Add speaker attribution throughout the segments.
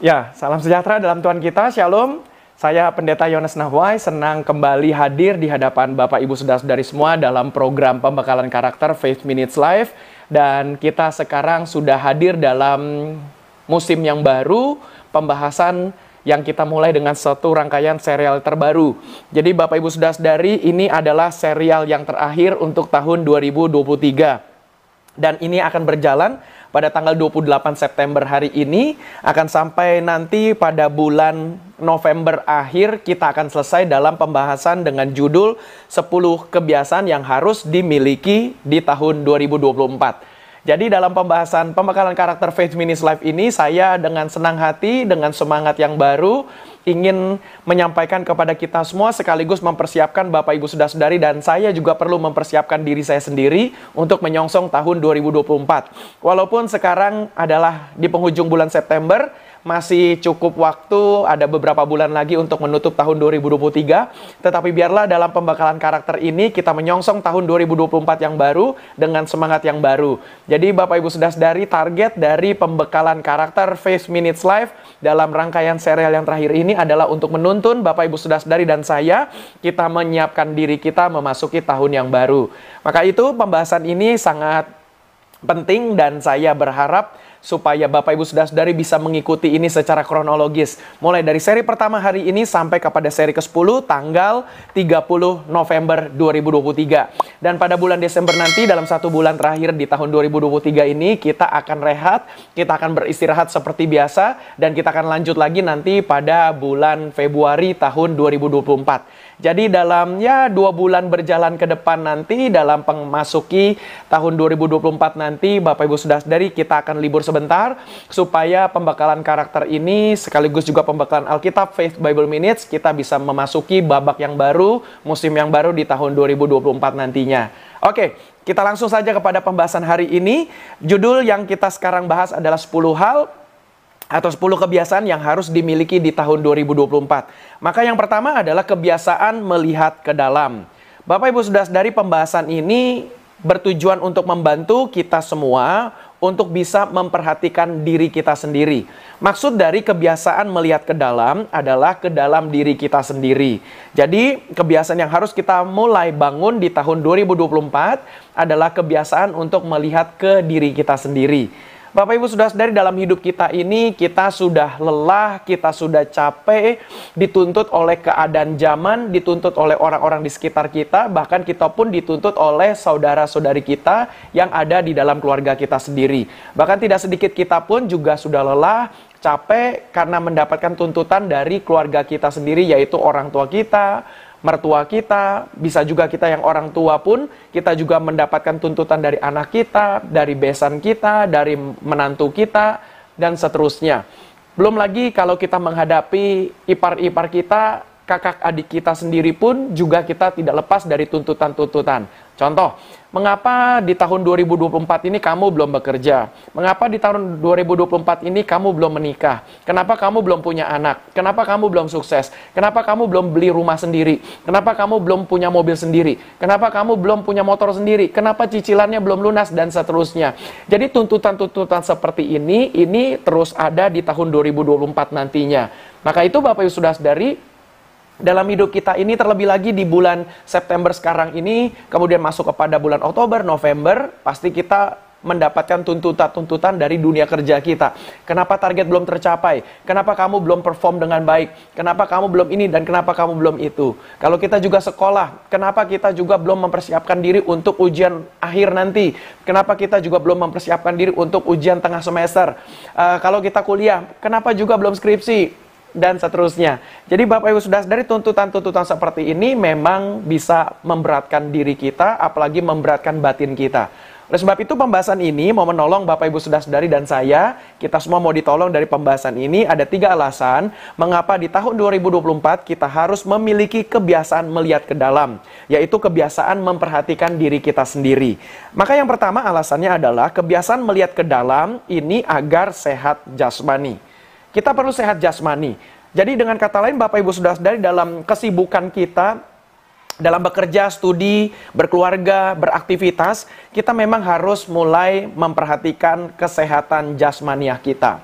Speaker 1: Ya, salam sejahtera dalam Tuhan kita, Shalom. Saya Pendeta Yones Nahwai, senang kembali hadir di hadapan Bapak Ibu Saudara-saudari semua dalam program pembekalan karakter Faith Minutes Live. Dan kita sekarang sudah hadir dalam musim yang baru, pembahasan yang kita mulai dengan satu rangkaian serial terbaru. Jadi Bapak Ibu Saudara-saudari, ini adalah serial yang terakhir untuk tahun 2023. Dan ini akan berjalan pada tanggal 28 September hari ini akan sampai nanti pada bulan November akhir kita akan selesai dalam pembahasan dengan judul 10 kebiasaan yang harus dimiliki di tahun 2024. Jadi dalam pembahasan pembekalan karakter Faith Minis Life ini saya dengan senang hati, dengan semangat yang baru ingin menyampaikan kepada kita semua sekaligus mempersiapkan Bapak Ibu Saudara-saudari dan saya juga perlu mempersiapkan diri saya sendiri untuk menyongsong tahun 2024. Walaupun sekarang adalah di penghujung bulan September, masih cukup waktu, ada beberapa bulan lagi untuk menutup tahun 2023. Tetapi biarlah dalam pembekalan karakter ini kita menyongsong tahun 2024 yang baru dengan semangat yang baru. Jadi Bapak Ibu sudah dari target dari pembekalan karakter Face Minutes Live dalam rangkaian serial yang terakhir ini adalah untuk menuntun Bapak Ibu sudah dari dan saya kita menyiapkan diri kita memasuki tahun yang baru. Maka itu pembahasan ini sangat penting dan saya berharap supaya Bapak Ibu Saudara-saudari bisa mengikuti ini secara kronologis. Mulai dari seri pertama hari ini sampai kepada seri ke-10 tanggal 30 November 2023. Dan pada bulan Desember nanti dalam satu bulan terakhir di tahun 2023 ini kita akan rehat, kita akan beristirahat seperti biasa dan kita akan lanjut lagi nanti pada bulan Februari tahun 2024. Jadi dalam ya dua bulan berjalan ke depan nanti dalam memasuki tahun 2024 nanti Bapak Ibu sudah dari kita akan libur sebentar supaya pembekalan karakter ini sekaligus juga pembekalan Alkitab Faith Bible Minutes kita bisa memasuki babak yang baru, musim yang baru di tahun 2024 nantinya. Oke, kita langsung saja kepada pembahasan hari ini. Judul yang kita sekarang bahas adalah 10 hal atau 10 kebiasaan yang harus dimiliki di tahun 2024. Maka yang pertama adalah kebiasaan melihat ke dalam. Bapak Ibu sudah dari pembahasan ini bertujuan untuk membantu kita semua untuk bisa memperhatikan diri kita sendiri. Maksud dari kebiasaan melihat ke dalam adalah ke dalam diri kita sendiri. Jadi, kebiasaan yang harus kita mulai bangun di tahun 2024 adalah kebiasaan untuk melihat ke diri kita sendiri. Bapak Ibu sudah dari dalam hidup kita ini kita sudah lelah, kita sudah capek, dituntut oleh keadaan zaman, dituntut oleh orang-orang di sekitar kita, bahkan kita pun dituntut oleh saudara-saudari kita yang ada di dalam keluarga kita sendiri. Bahkan tidak sedikit kita pun juga sudah lelah, capek karena mendapatkan tuntutan dari keluarga kita sendiri yaitu orang tua kita, mertua kita, bisa juga kita yang orang tua pun, kita juga mendapatkan tuntutan dari anak kita, dari besan kita, dari menantu kita, dan seterusnya. Belum lagi kalau kita menghadapi ipar-ipar kita, kakak adik kita sendiri pun juga kita tidak lepas dari tuntutan-tuntutan. Contoh, mengapa di tahun 2024 ini kamu belum bekerja? Mengapa di tahun 2024 ini kamu belum menikah? Kenapa kamu belum punya anak? Kenapa kamu belum sukses? Kenapa kamu belum beli rumah sendiri? Kenapa kamu belum punya mobil sendiri? Kenapa kamu belum punya motor sendiri? Kenapa cicilannya belum lunas dan seterusnya? Jadi tuntutan-tuntutan seperti ini ini terus ada di tahun 2024 nantinya. Maka itu Bapak Ibu sudah dari dalam hidup kita ini terlebih lagi di bulan September sekarang ini kemudian masuk kepada bulan Oktober, November pasti kita mendapatkan tuntutan-tuntutan dari dunia kerja kita. Kenapa target belum tercapai? Kenapa kamu belum perform dengan baik? Kenapa kamu belum ini dan kenapa kamu belum itu? Kalau kita juga sekolah, kenapa kita juga belum mempersiapkan diri untuk ujian akhir nanti? Kenapa kita juga belum mempersiapkan diri untuk ujian tengah semester? Uh, kalau kita kuliah, kenapa juga belum skripsi? Dan seterusnya. Jadi Bapak Ibu sudah dari tuntutan-tuntutan seperti ini memang bisa memberatkan diri kita, apalagi memberatkan batin kita. Oleh sebab itu pembahasan ini mau menolong Bapak Ibu sudah dari dan saya, kita semua mau ditolong dari pembahasan ini. Ada tiga alasan mengapa di tahun 2024 kita harus memiliki kebiasaan melihat ke dalam, yaitu kebiasaan memperhatikan diri kita sendiri. Maka yang pertama alasannya adalah kebiasaan melihat ke dalam ini agar sehat jasmani. Kita perlu sehat jasmani. Jadi dengan kata lain Bapak Ibu sudah dari dalam kesibukan kita dalam bekerja, studi, berkeluarga, beraktivitas, kita memang harus mulai memperhatikan kesehatan jasmaniah kita.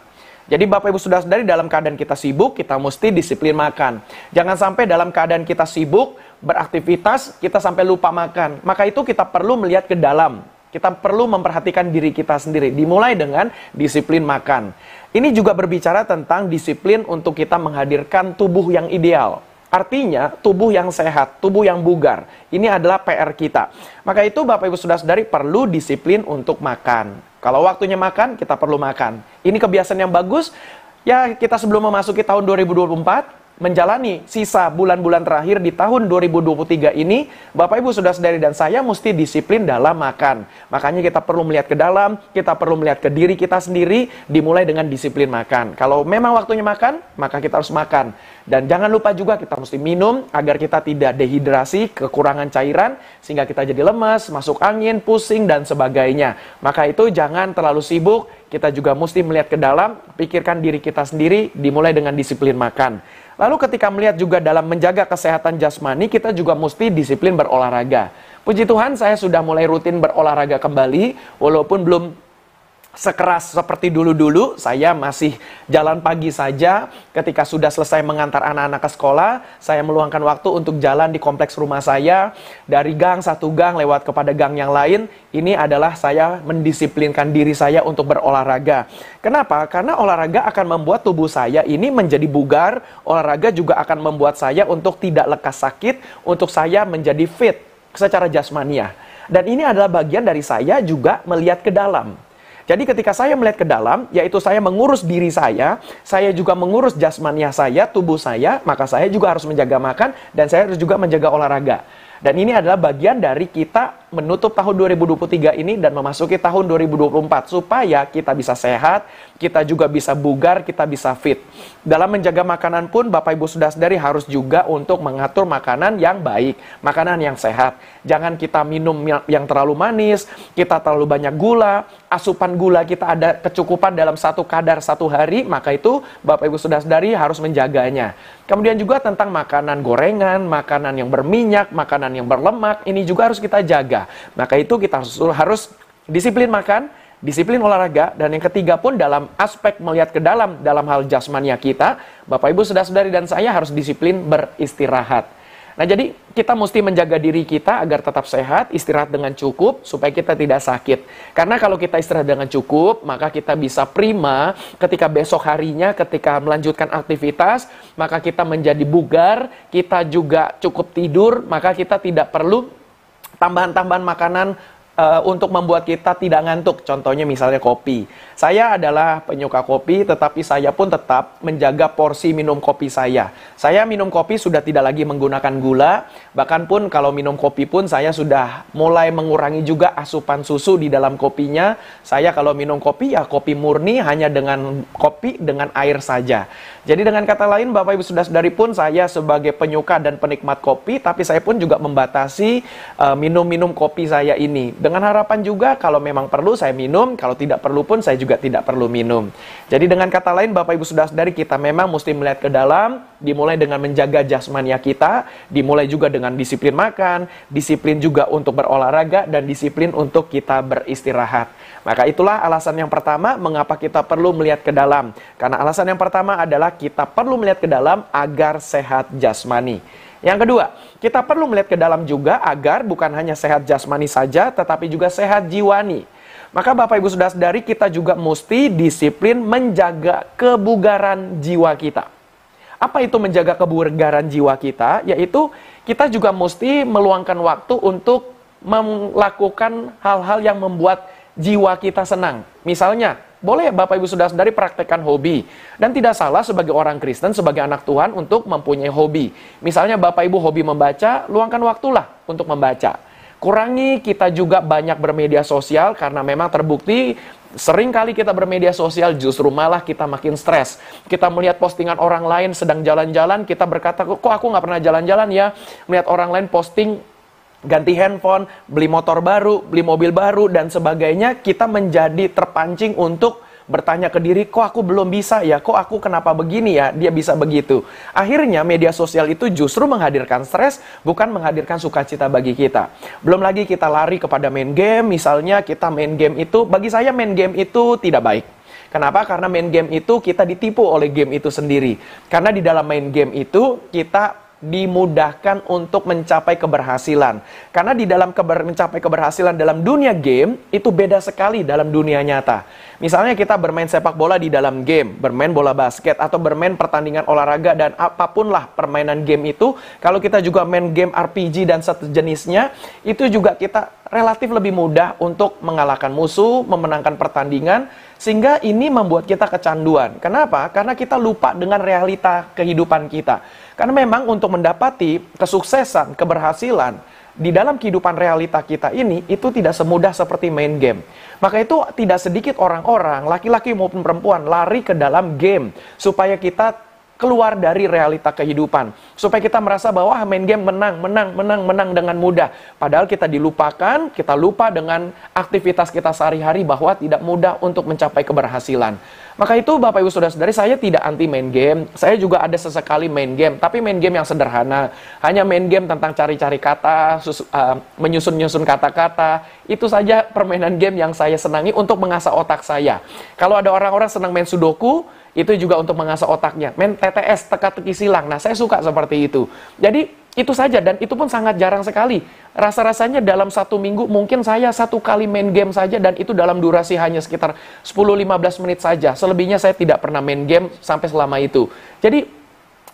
Speaker 1: Jadi Bapak Ibu sudah dari dalam keadaan kita sibuk, kita mesti disiplin makan. Jangan sampai dalam keadaan kita sibuk, beraktivitas, kita sampai lupa makan. Maka itu kita perlu melihat ke dalam. Kita perlu memperhatikan diri kita sendiri. Dimulai dengan disiplin makan. Ini juga berbicara tentang disiplin untuk kita menghadirkan tubuh yang ideal. Artinya, tubuh yang sehat, tubuh yang bugar. Ini adalah PR kita. Maka itu Bapak Ibu Saudara Saudari perlu disiplin untuk makan. Kalau waktunya makan, kita perlu makan. Ini kebiasaan yang bagus. Ya, kita sebelum memasuki tahun 2024, menjalani sisa bulan-bulan terakhir di tahun 2023 ini, Bapak Ibu sudah sadari dan saya mesti disiplin dalam makan. Makanya kita perlu melihat ke dalam, kita perlu melihat ke diri kita sendiri, dimulai dengan disiplin makan. Kalau memang waktunya makan, maka kita harus makan. Dan jangan lupa juga kita mesti minum agar kita tidak dehidrasi, kekurangan cairan, sehingga kita jadi lemas, masuk angin, pusing, dan sebagainya. Maka itu jangan terlalu sibuk, kita juga mesti melihat ke dalam, pikirkan diri kita sendiri, dimulai dengan disiplin makan. Lalu ketika melihat juga dalam menjaga kesehatan jasmani, kita juga mesti disiplin berolahraga. Puji Tuhan saya sudah mulai rutin berolahraga kembali, walaupun belum sekeras seperti dulu-dulu, saya masih jalan pagi saja. Ketika sudah selesai mengantar anak-anak ke sekolah, saya meluangkan waktu untuk jalan di kompleks rumah saya. Dari gang satu gang lewat kepada gang yang lain, ini adalah saya mendisiplinkan diri saya untuk berolahraga. Kenapa? Karena olahraga akan membuat tubuh saya ini menjadi bugar, olahraga juga akan membuat saya untuk tidak lekas sakit, untuk saya menjadi fit secara jasmania. Dan ini adalah bagian dari saya juga melihat ke dalam jadi ketika saya melihat ke dalam, yaitu saya mengurus diri saya, saya juga mengurus jasmania saya, tubuh saya, maka saya juga harus menjaga makan dan saya harus juga menjaga olahraga. Dan ini adalah bagian dari kita menutup tahun 2023 ini dan memasuki tahun 2024 supaya kita bisa sehat, kita juga bisa bugar, kita bisa fit. Dalam menjaga makanan pun Bapak Ibu sudah sadari harus juga untuk mengatur makanan yang baik, makanan yang sehat. Jangan kita minum yang terlalu manis, kita terlalu banyak gula, asupan gula kita ada kecukupan dalam satu kadar satu hari, maka itu Bapak Ibu sudah sadari harus menjaganya. Kemudian juga tentang makanan gorengan, makanan yang berminyak, makanan yang berlemak, ini juga harus kita jaga maka itu kita harus, disiplin makan, disiplin olahraga, dan yang ketiga pun dalam aspek melihat ke dalam, dalam hal jasmania kita, Bapak Ibu sudah saudari dan saya harus disiplin beristirahat. Nah, jadi kita mesti menjaga diri kita agar tetap sehat, istirahat dengan cukup supaya kita tidak sakit. Karena kalau kita istirahat dengan cukup, maka kita bisa prima ketika besok harinya ketika melanjutkan aktivitas, maka kita menjadi bugar, kita juga cukup tidur, maka kita tidak perlu tambahan-tambahan makanan uh, untuk membuat kita tidak ngantuk. Contohnya misalnya kopi. Saya adalah penyuka kopi, tetapi saya pun tetap menjaga porsi minum kopi saya. Saya minum kopi sudah tidak lagi menggunakan gula, bahkan pun kalau minum kopi pun saya sudah mulai mengurangi juga asupan susu di dalam kopinya. Saya kalau minum kopi ya kopi murni hanya dengan kopi dengan air saja. Jadi dengan kata lain Bapak Ibu sudah saudari pun saya sebagai penyuka dan penikmat kopi, tapi saya pun juga membatasi eh, minum-minum uh, kopi saya ini dengan harapan juga kalau memang perlu saya minum, kalau tidak perlu pun saya juga tidak perlu minum. Jadi dengan kata lain Bapak Ibu sudah dari kita memang mesti melihat ke dalam, dimulai dengan menjaga jasmania kita, dimulai juga dengan disiplin makan, disiplin juga untuk berolahraga dan disiplin untuk kita beristirahat. Maka itulah alasan yang pertama mengapa kita perlu melihat ke dalam. Karena alasan yang pertama adalah kita perlu melihat ke dalam agar sehat jasmani. Yang kedua, kita perlu melihat ke dalam juga agar bukan hanya sehat jasmani saja, tetapi juga sehat jiwani. Maka Bapak Ibu sudah sadari kita juga mesti disiplin menjaga kebugaran jiwa kita. Apa itu menjaga kebugaran jiwa kita? Yaitu kita juga mesti meluangkan waktu untuk melakukan hal-hal yang membuat jiwa kita senang. Misalnya, boleh Bapak Ibu sudah dari praktekkan hobi. Dan tidak salah sebagai orang Kristen, sebagai anak Tuhan untuk mempunyai hobi. Misalnya Bapak Ibu hobi membaca, luangkan waktulah untuk membaca. Kurangi kita juga banyak bermedia sosial karena memang terbukti sering kali kita bermedia sosial justru malah kita makin stres. Kita melihat postingan orang lain sedang jalan-jalan, kita berkata, kok aku nggak pernah jalan-jalan ya? Melihat orang lain posting ganti handphone, beli motor baru, beli mobil baru, dan sebagainya, kita menjadi terpancing untuk bertanya ke diri, kok aku belum bisa ya, kok aku kenapa begini ya, dia bisa begitu. Akhirnya media sosial itu justru menghadirkan stres, bukan menghadirkan sukacita bagi kita. Belum lagi kita lari kepada main game, misalnya kita main game itu, bagi saya main game itu tidak baik. Kenapa? Karena main game itu kita ditipu oleh game itu sendiri. Karena di dalam main game itu kita dimudahkan untuk mencapai keberhasilan. Karena di dalam keber, mencapai keberhasilan dalam dunia game itu beda sekali dalam dunia nyata. Misalnya kita bermain sepak bola di dalam game, bermain bola basket atau bermain pertandingan olahraga dan apa pun lah permainan game itu, kalau kita juga main game RPG dan sejenisnya, itu juga kita relatif lebih mudah untuk mengalahkan musuh, memenangkan pertandingan, sehingga ini membuat kita kecanduan. Kenapa? Karena kita lupa dengan realita kehidupan kita. Karena memang untuk mendapati kesuksesan, keberhasilan di dalam kehidupan realita kita ini itu tidak semudah seperti main game. Maka itu tidak sedikit orang-orang, laki-laki maupun perempuan lari ke dalam game supaya kita keluar dari realita kehidupan. Supaya kita merasa bahwa ah, main game menang, menang, menang, menang dengan mudah. Padahal kita dilupakan, kita lupa dengan aktivitas kita sehari-hari bahwa tidak mudah untuk mencapai keberhasilan. Maka itu Bapak Ibu Saudara-saudari, saya tidak anti main game. Saya juga ada sesekali main game, tapi main game yang sederhana. Hanya main game tentang cari-cari kata, uh, menyusun-nyusun kata-kata. Itu saja permainan game yang saya senangi untuk mengasah otak saya. Kalau ada orang-orang senang main sudoku, itu juga untuk mengasah otaknya. Main TTS, teka-teki silang. Nah, saya suka seperti itu. Jadi, itu saja dan itu pun sangat jarang sekali. Rasa-rasanya dalam satu minggu mungkin saya satu kali main game saja dan itu dalam durasi hanya sekitar 10-15 menit saja. Selebihnya saya tidak pernah main game sampai selama itu. Jadi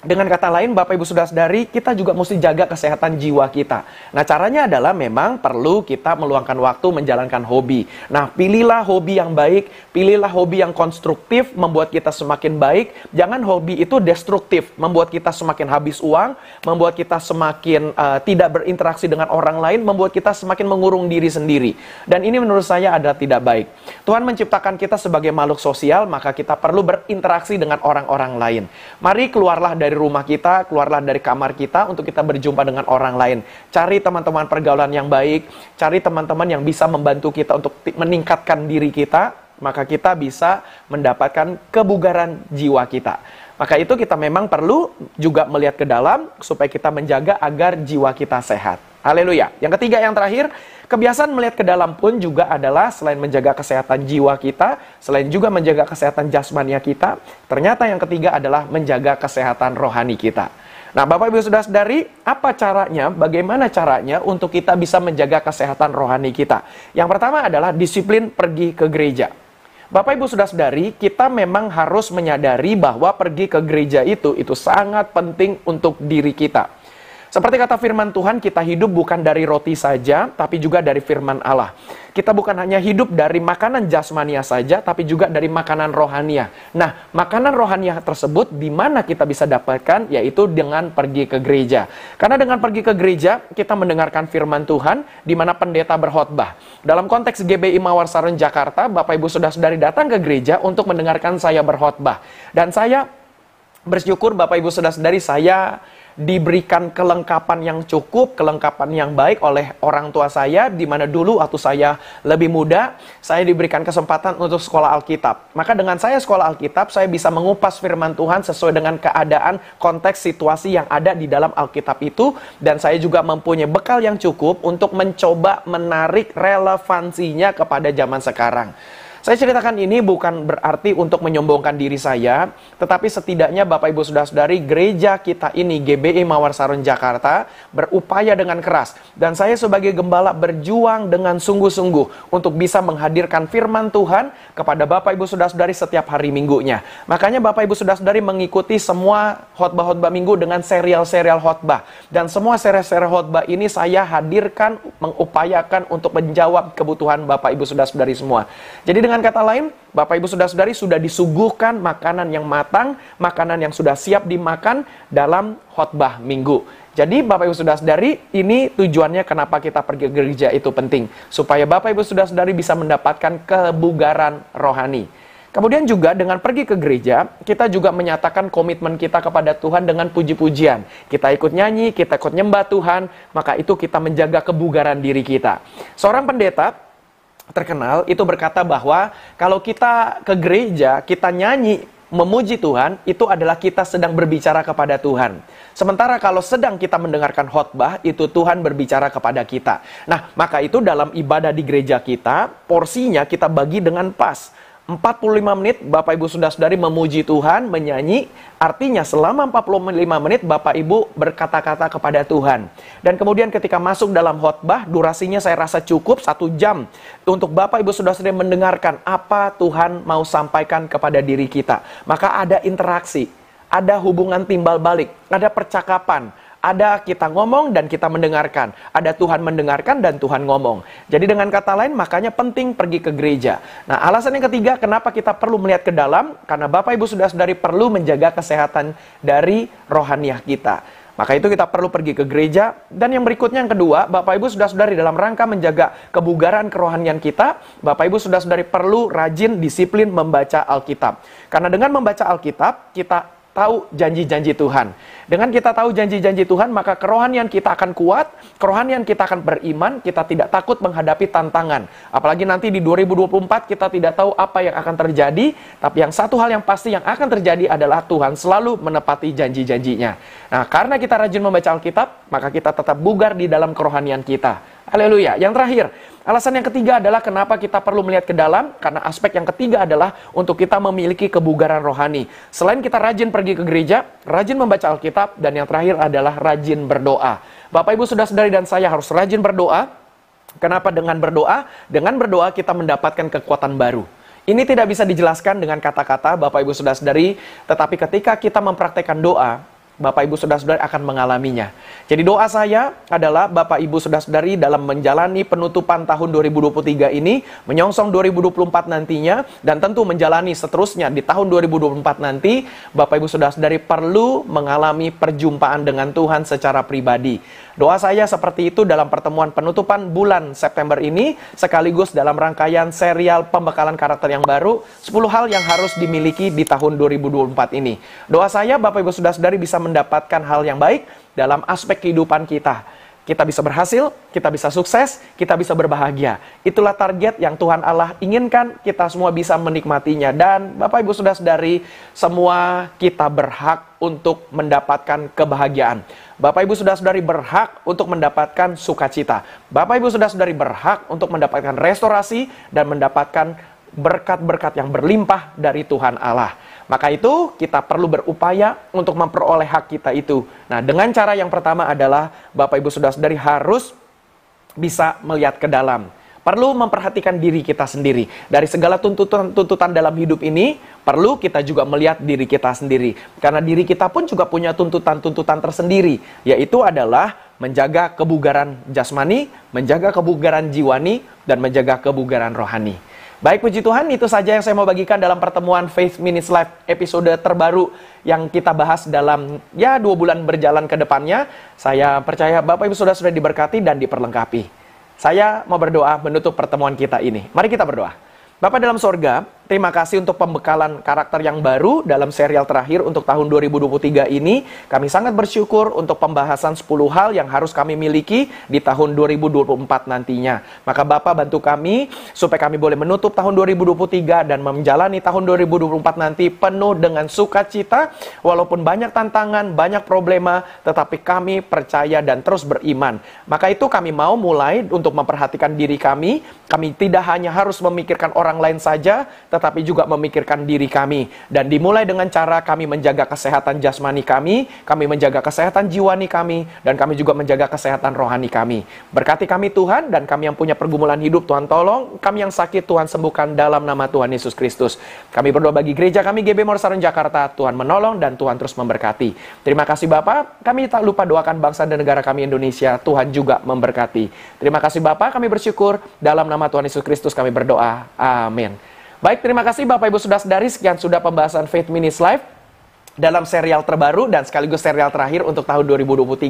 Speaker 1: dengan kata lain, Bapak Ibu sudah sadari, kita juga mesti jaga kesehatan jiwa kita. Nah, caranya adalah memang perlu kita meluangkan waktu menjalankan hobi. Nah, pilihlah hobi yang baik, pilihlah hobi yang konstruktif, membuat kita semakin baik. Jangan hobi itu destruktif, membuat kita semakin habis uang, membuat kita semakin uh, tidak berinteraksi dengan orang lain, membuat kita semakin mengurung diri sendiri. Dan ini menurut saya adalah tidak baik. Tuhan menciptakan kita sebagai makhluk sosial, maka kita perlu berinteraksi dengan orang-orang lain. Mari keluarlah dari dari rumah kita, keluarlah dari kamar kita untuk kita berjumpa dengan orang lain. Cari teman-teman pergaulan yang baik, cari teman-teman yang bisa membantu kita untuk meningkatkan diri kita, maka kita bisa mendapatkan kebugaran jiwa kita. Maka itu kita memang perlu juga melihat ke dalam supaya kita menjaga agar jiwa kita sehat. Haleluya. Yang ketiga yang terakhir, Kebiasaan melihat ke dalam pun juga adalah selain menjaga kesehatan jiwa kita, selain juga menjaga kesehatan jasmania kita, ternyata yang ketiga adalah menjaga kesehatan rohani kita. Nah, Bapak Ibu sudah sadari apa caranya, bagaimana caranya untuk kita bisa menjaga kesehatan rohani kita? Yang pertama adalah disiplin pergi ke gereja. Bapak Ibu sudah sadari, kita memang harus menyadari bahwa pergi ke gereja itu itu sangat penting untuk diri kita. Seperti kata firman Tuhan, kita hidup bukan dari roti saja, tapi juga dari firman Allah. Kita bukan hanya hidup dari makanan jasmania saja, tapi juga dari makanan rohania. Nah, makanan rohania tersebut di mana kita bisa dapatkan, yaitu dengan pergi ke gereja. Karena dengan pergi ke gereja, kita mendengarkan firman Tuhan, di mana pendeta berkhotbah. Dalam konteks GBI Mawar Sarun Jakarta, Bapak Ibu sudah sedari datang ke gereja untuk mendengarkan saya berkhotbah. Dan saya bersyukur Bapak Ibu sudah sedari saya diberikan kelengkapan yang cukup, kelengkapan yang baik oleh orang tua saya, di mana dulu waktu saya lebih muda, saya diberikan kesempatan untuk sekolah Alkitab. Maka dengan saya sekolah Alkitab, saya bisa mengupas firman Tuhan sesuai dengan keadaan, konteks, situasi yang ada di dalam Alkitab itu, dan saya juga mempunyai bekal yang cukup untuk mencoba menarik relevansinya kepada zaman sekarang. Saya ceritakan ini bukan berarti untuk menyombongkan diri saya, tetapi setidaknya Bapak Ibu Saudara-saudari gereja kita ini GBI Mawar Sarun Jakarta berupaya dengan keras dan saya sebagai gembala berjuang dengan sungguh-sungguh untuk bisa menghadirkan firman Tuhan kepada Bapak Ibu Saudara-saudari setiap hari minggunya. Makanya Bapak Ibu Saudara-saudari mengikuti semua khotbah-khotbah minggu dengan serial-serial khotbah dan semua serial-serial khotbah ini saya hadirkan mengupayakan untuk menjawab kebutuhan Bapak Ibu Saudara-saudari semua. Jadi dengan kata lain, Bapak Ibu Saudara-saudari sudah disuguhkan makanan yang matang, makanan yang sudah siap dimakan dalam khotbah minggu. Jadi Bapak Ibu Saudara-saudari, ini tujuannya kenapa kita pergi ke gereja itu penting. Supaya Bapak Ibu Saudara-saudari bisa mendapatkan kebugaran rohani. Kemudian juga dengan pergi ke gereja, kita juga menyatakan komitmen kita kepada Tuhan dengan puji-pujian. Kita ikut nyanyi, kita ikut nyembah Tuhan, maka itu kita menjaga kebugaran diri kita. Seorang pendeta terkenal itu berkata bahwa kalau kita ke gereja, kita nyanyi memuji Tuhan, itu adalah kita sedang berbicara kepada Tuhan. Sementara kalau sedang kita mendengarkan khotbah, itu Tuhan berbicara kepada kita. Nah, maka itu dalam ibadah di gereja kita, porsinya kita bagi dengan pas. 45 menit Bapak Ibu Saudara-saudari memuji Tuhan, menyanyi. Artinya selama 45 menit Bapak Ibu berkata-kata kepada Tuhan. Dan kemudian ketika masuk dalam khotbah, durasinya saya rasa cukup satu jam untuk Bapak Ibu Saudara-saudari mendengarkan apa Tuhan mau sampaikan kepada diri kita. Maka ada interaksi, ada hubungan timbal balik, ada percakapan, ada kita ngomong dan kita mendengarkan. Ada Tuhan mendengarkan dan Tuhan ngomong. Jadi dengan kata lain, makanya penting pergi ke gereja. Nah, alasan yang ketiga, kenapa kita perlu melihat ke dalam? Karena Bapak Ibu sudah saudari perlu menjaga kesehatan dari rohaniah kita. Maka itu kita perlu pergi ke gereja. Dan yang berikutnya yang kedua, Bapak Ibu sudah saudari dalam rangka menjaga kebugaran kerohanian kita, Bapak Ibu sudah saudari perlu rajin disiplin membaca Alkitab. Karena dengan membaca Alkitab, kita tahu janji-janji Tuhan. Dengan kita tahu janji-janji Tuhan, maka kerohanian kita akan kuat, kerohanian kita akan beriman, kita tidak takut menghadapi tantangan. Apalagi nanti di 2024 kita tidak tahu apa yang akan terjadi, tapi yang satu hal yang pasti yang akan terjadi adalah Tuhan selalu menepati janji-janjinya. Nah, karena kita rajin membaca Alkitab, maka kita tetap bugar di dalam kerohanian kita. Haleluya. Yang terakhir, alasan yang ketiga adalah kenapa kita perlu melihat ke dalam, karena aspek yang ketiga adalah untuk kita memiliki kebugaran rohani. Selain kita rajin pergi ke gereja, rajin membaca Alkitab, dan yang terakhir adalah rajin berdoa. Bapak Ibu sudah sadari dan saya harus rajin berdoa. Kenapa dengan berdoa? Dengan berdoa kita mendapatkan kekuatan baru. Ini tidak bisa dijelaskan dengan kata-kata Bapak Ibu sudah sadari, tetapi ketika kita mempraktekkan doa, Bapak Ibu Saudara-saudari akan mengalaminya. Jadi doa saya adalah Bapak Ibu Saudara-saudari dalam menjalani penutupan tahun 2023 ini, menyongsong 2024 nantinya, dan tentu menjalani seterusnya di tahun 2024 nanti, Bapak Ibu Saudara-saudari perlu mengalami perjumpaan dengan Tuhan secara pribadi. Doa saya seperti itu dalam pertemuan penutupan bulan September ini, sekaligus dalam rangkaian serial pembekalan karakter yang baru, 10 hal yang harus dimiliki di tahun 2024 ini. Doa saya Bapak Ibu Saudara-saudari bisa mendapatkan hal yang baik dalam aspek kehidupan kita kita bisa berhasil, kita bisa sukses, kita bisa berbahagia. Itulah target yang Tuhan Allah inginkan kita semua bisa menikmatinya. Dan Bapak Ibu sudah sadari, semua kita berhak untuk mendapatkan kebahagiaan. Bapak Ibu sudah sadari berhak untuk mendapatkan sukacita. Bapak Ibu sudah sadari berhak untuk mendapatkan restorasi dan mendapatkan berkat-berkat yang berlimpah dari Tuhan Allah. Maka itu kita perlu berupaya untuk memperoleh hak kita itu. Nah, dengan cara yang pertama adalah Bapak Ibu sudah sadari harus bisa melihat ke dalam. Perlu memperhatikan diri kita sendiri. Dari segala tuntutan-tuntutan dalam hidup ini, perlu kita juga melihat diri kita sendiri. Karena diri kita pun juga punya tuntutan-tuntutan tersendiri, yaitu adalah menjaga kebugaran jasmani, menjaga kebugaran jiwani, dan menjaga kebugaran rohani. Baik puji Tuhan, itu saja yang saya mau bagikan dalam pertemuan Faith Minutes Live episode terbaru yang kita bahas dalam ya dua bulan berjalan ke depannya. Saya percaya Bapak Ibu sudah sudah diberkati dan diperlengkapi. Saya mau berdoa menutup pertemuan kita ini. Mari kita berdoa. Bapak dalam sorga, terima kasih untuk pembekalan karakter yang baru dalam serial terakhir untuk tahun 2023 ini. Kami sangat bersyukur untuk pembahasan 10 hal yang harus kami miliki di tahun 2024 nantinya. Maka Bapak bantu kami supaya kami boleh menutup tahun 2023 dan menjalani tahun 2024 nanti penuh dengan sukacita. Walaupun banyak tantangan, banyak problema, tetapi kami percaya dan terus beriman. Maka itu kami mau mulai untuk memperhatikan diri kami. Kami tidak hanya harus memikirkan orang lain saja, tetapi juga memikirkan diri kami. Dan dimulai dengan cara kami menjaga kesehatan jasmani kami, kami menjaga kesehatan jiwani kami, dan kami juga menjaga kesehatan rohani kami. Berkati kami Tuhan, dan kami yang punya pergumulan hidup, Tuhan tolong. Kami yang sakit, Tuhan sembuhkan dalam nama Tuhan Yesus Kristus. Kami berdoa bagi gereja kami GB Morsaran Jakarta, Tuhan menolong dan Tuhan terus memberkati. Terima kasih Bapak, kami tak lupa doakan bangsa dan negara kami Indonesia, Tuhan juga memberkati. Terima kasih Bapak, kami bersyukur dalam nama Tuhan Yesus Kristus kami berdoa. Amin. Baik, terima kasih Bapak Ibu sudah sedari sekian sudah pembahasan Faith Minutes Live dalam serial terbaru dan sekaligus serial terakhir untuk tahun 2023.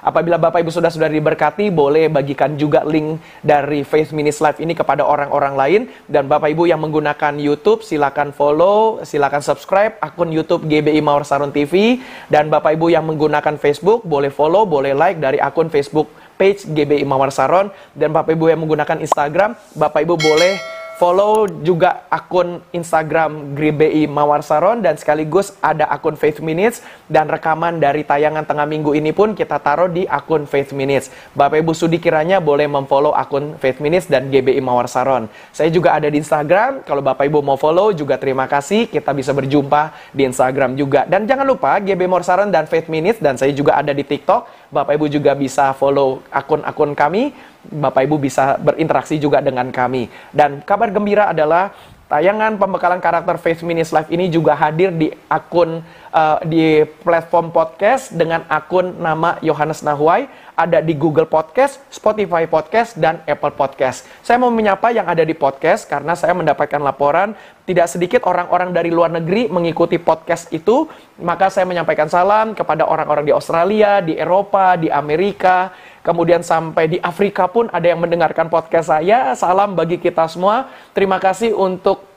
Speaker 1: Apabila Bapak Ibu sudah sudah diberkati, boleh bagikan juga link dari Faith Minutes Live ini kepada orang-orang lain. Dan Bapak Ibu yang menggunakan YouTube, silakan follow, silakan subscribe akun YouTube GBI Mawar Sarun TV. Dan Bapak Ibu yang menggunakan Facebook, boleh follow, boleh like dari akun Facebook page GBI Mawar Saron. Dan Bapak Ibu yang menggunakan Instagram, Bapak Ibu boleh follow juga akun Instagram GBI Mawar Saron dan sekaligus ada akun Faith Minutes dan rekaman dari tayangan tengah minggu ini pun kita taruh di akun Faith Minutes. Bapak Ibu Sudi kiranya boleh memfollow akun Faith Minutes dan GBI Mawar Saron. Saya juga ada di Instagram, kalau Bapak Ibu mau follow juga terima kasih, kita bisa berjumpa di Instagram juga. Dan jangan lupa GB Mawar Saron dan Faith Minutes dan saya juga ada di TikTok. Bapak Ibu juga bisa follow akun-akun kami Bapak Ibu bisa berinteraksi juga dengan kami. Dan kabar gembira adalah tayangan pembekalan karakter Faith Minutes Live ini juga hadir di akun uh, di platform podcast dengan akun nama Yohanes Nahuai ada di Google Podcast, Spotify Podcast, dan Apple Podcast. Saya mau menyapa yang ada di podcast karena saya mendapatkan laporan tidak sedikit orang-orang dari luar negeri mengikuti podcast itu. Maka saya menyampaikan salam kepada orang-orang di Australia, di Eropa, di Amerika, kemudian sampai di Afrika pun ada yang mendengarkan podcast saya. Salam bagi kita semua. Terima kasih untuk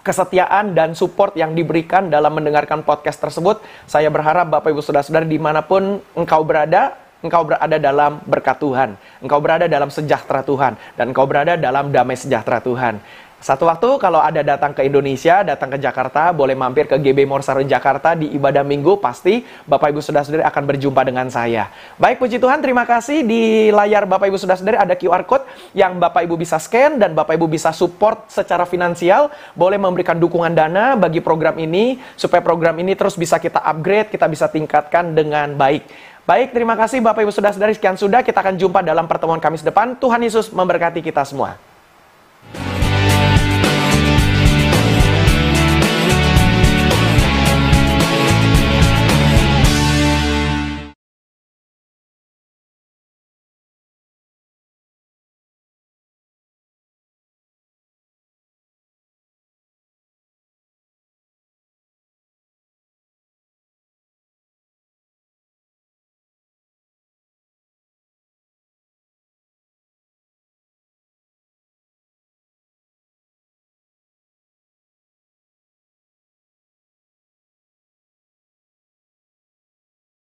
Speaker 1: kesetiaan dan support yang diberikan dalam mendengarkan podcast tersebut. Saya berharap Bapak Ibu Saudara-saudara di mana pun engkau berada, engkau berada dalam berkat Tuhan. Engkau berada dalam sejahtera Tuhan. Dan engkau berada dalam damai sejahtera Tuhan. Satu waktu kalau ada datang ke Indonesia, datang ke Jakarta, boleh mampir ke GB Morsaro Jakarta di ibadah minggu, pasti Bapak Ibu Saudara-saudari akan berjumpa dengan saya. Baik, puji Tuhan, terima kasih. Di layar Bapak Ibu Saudara-saudari ada QR Code yang Bapak Ibu bisa scan dan Bapak Ibu bisa support secara finansial. Boleh memberikan dukungan dana bagi program ini, supaya program ini terus bisa kita upgrade, kita bisa tingkatkan dengan baik. Baik, terima kasih Bapak Ibu Saudara-saudari. Sekian sudah, kita akan jumpa dalam pertemuan Kamis depan. Tuhan Yesus memberkati kita semua.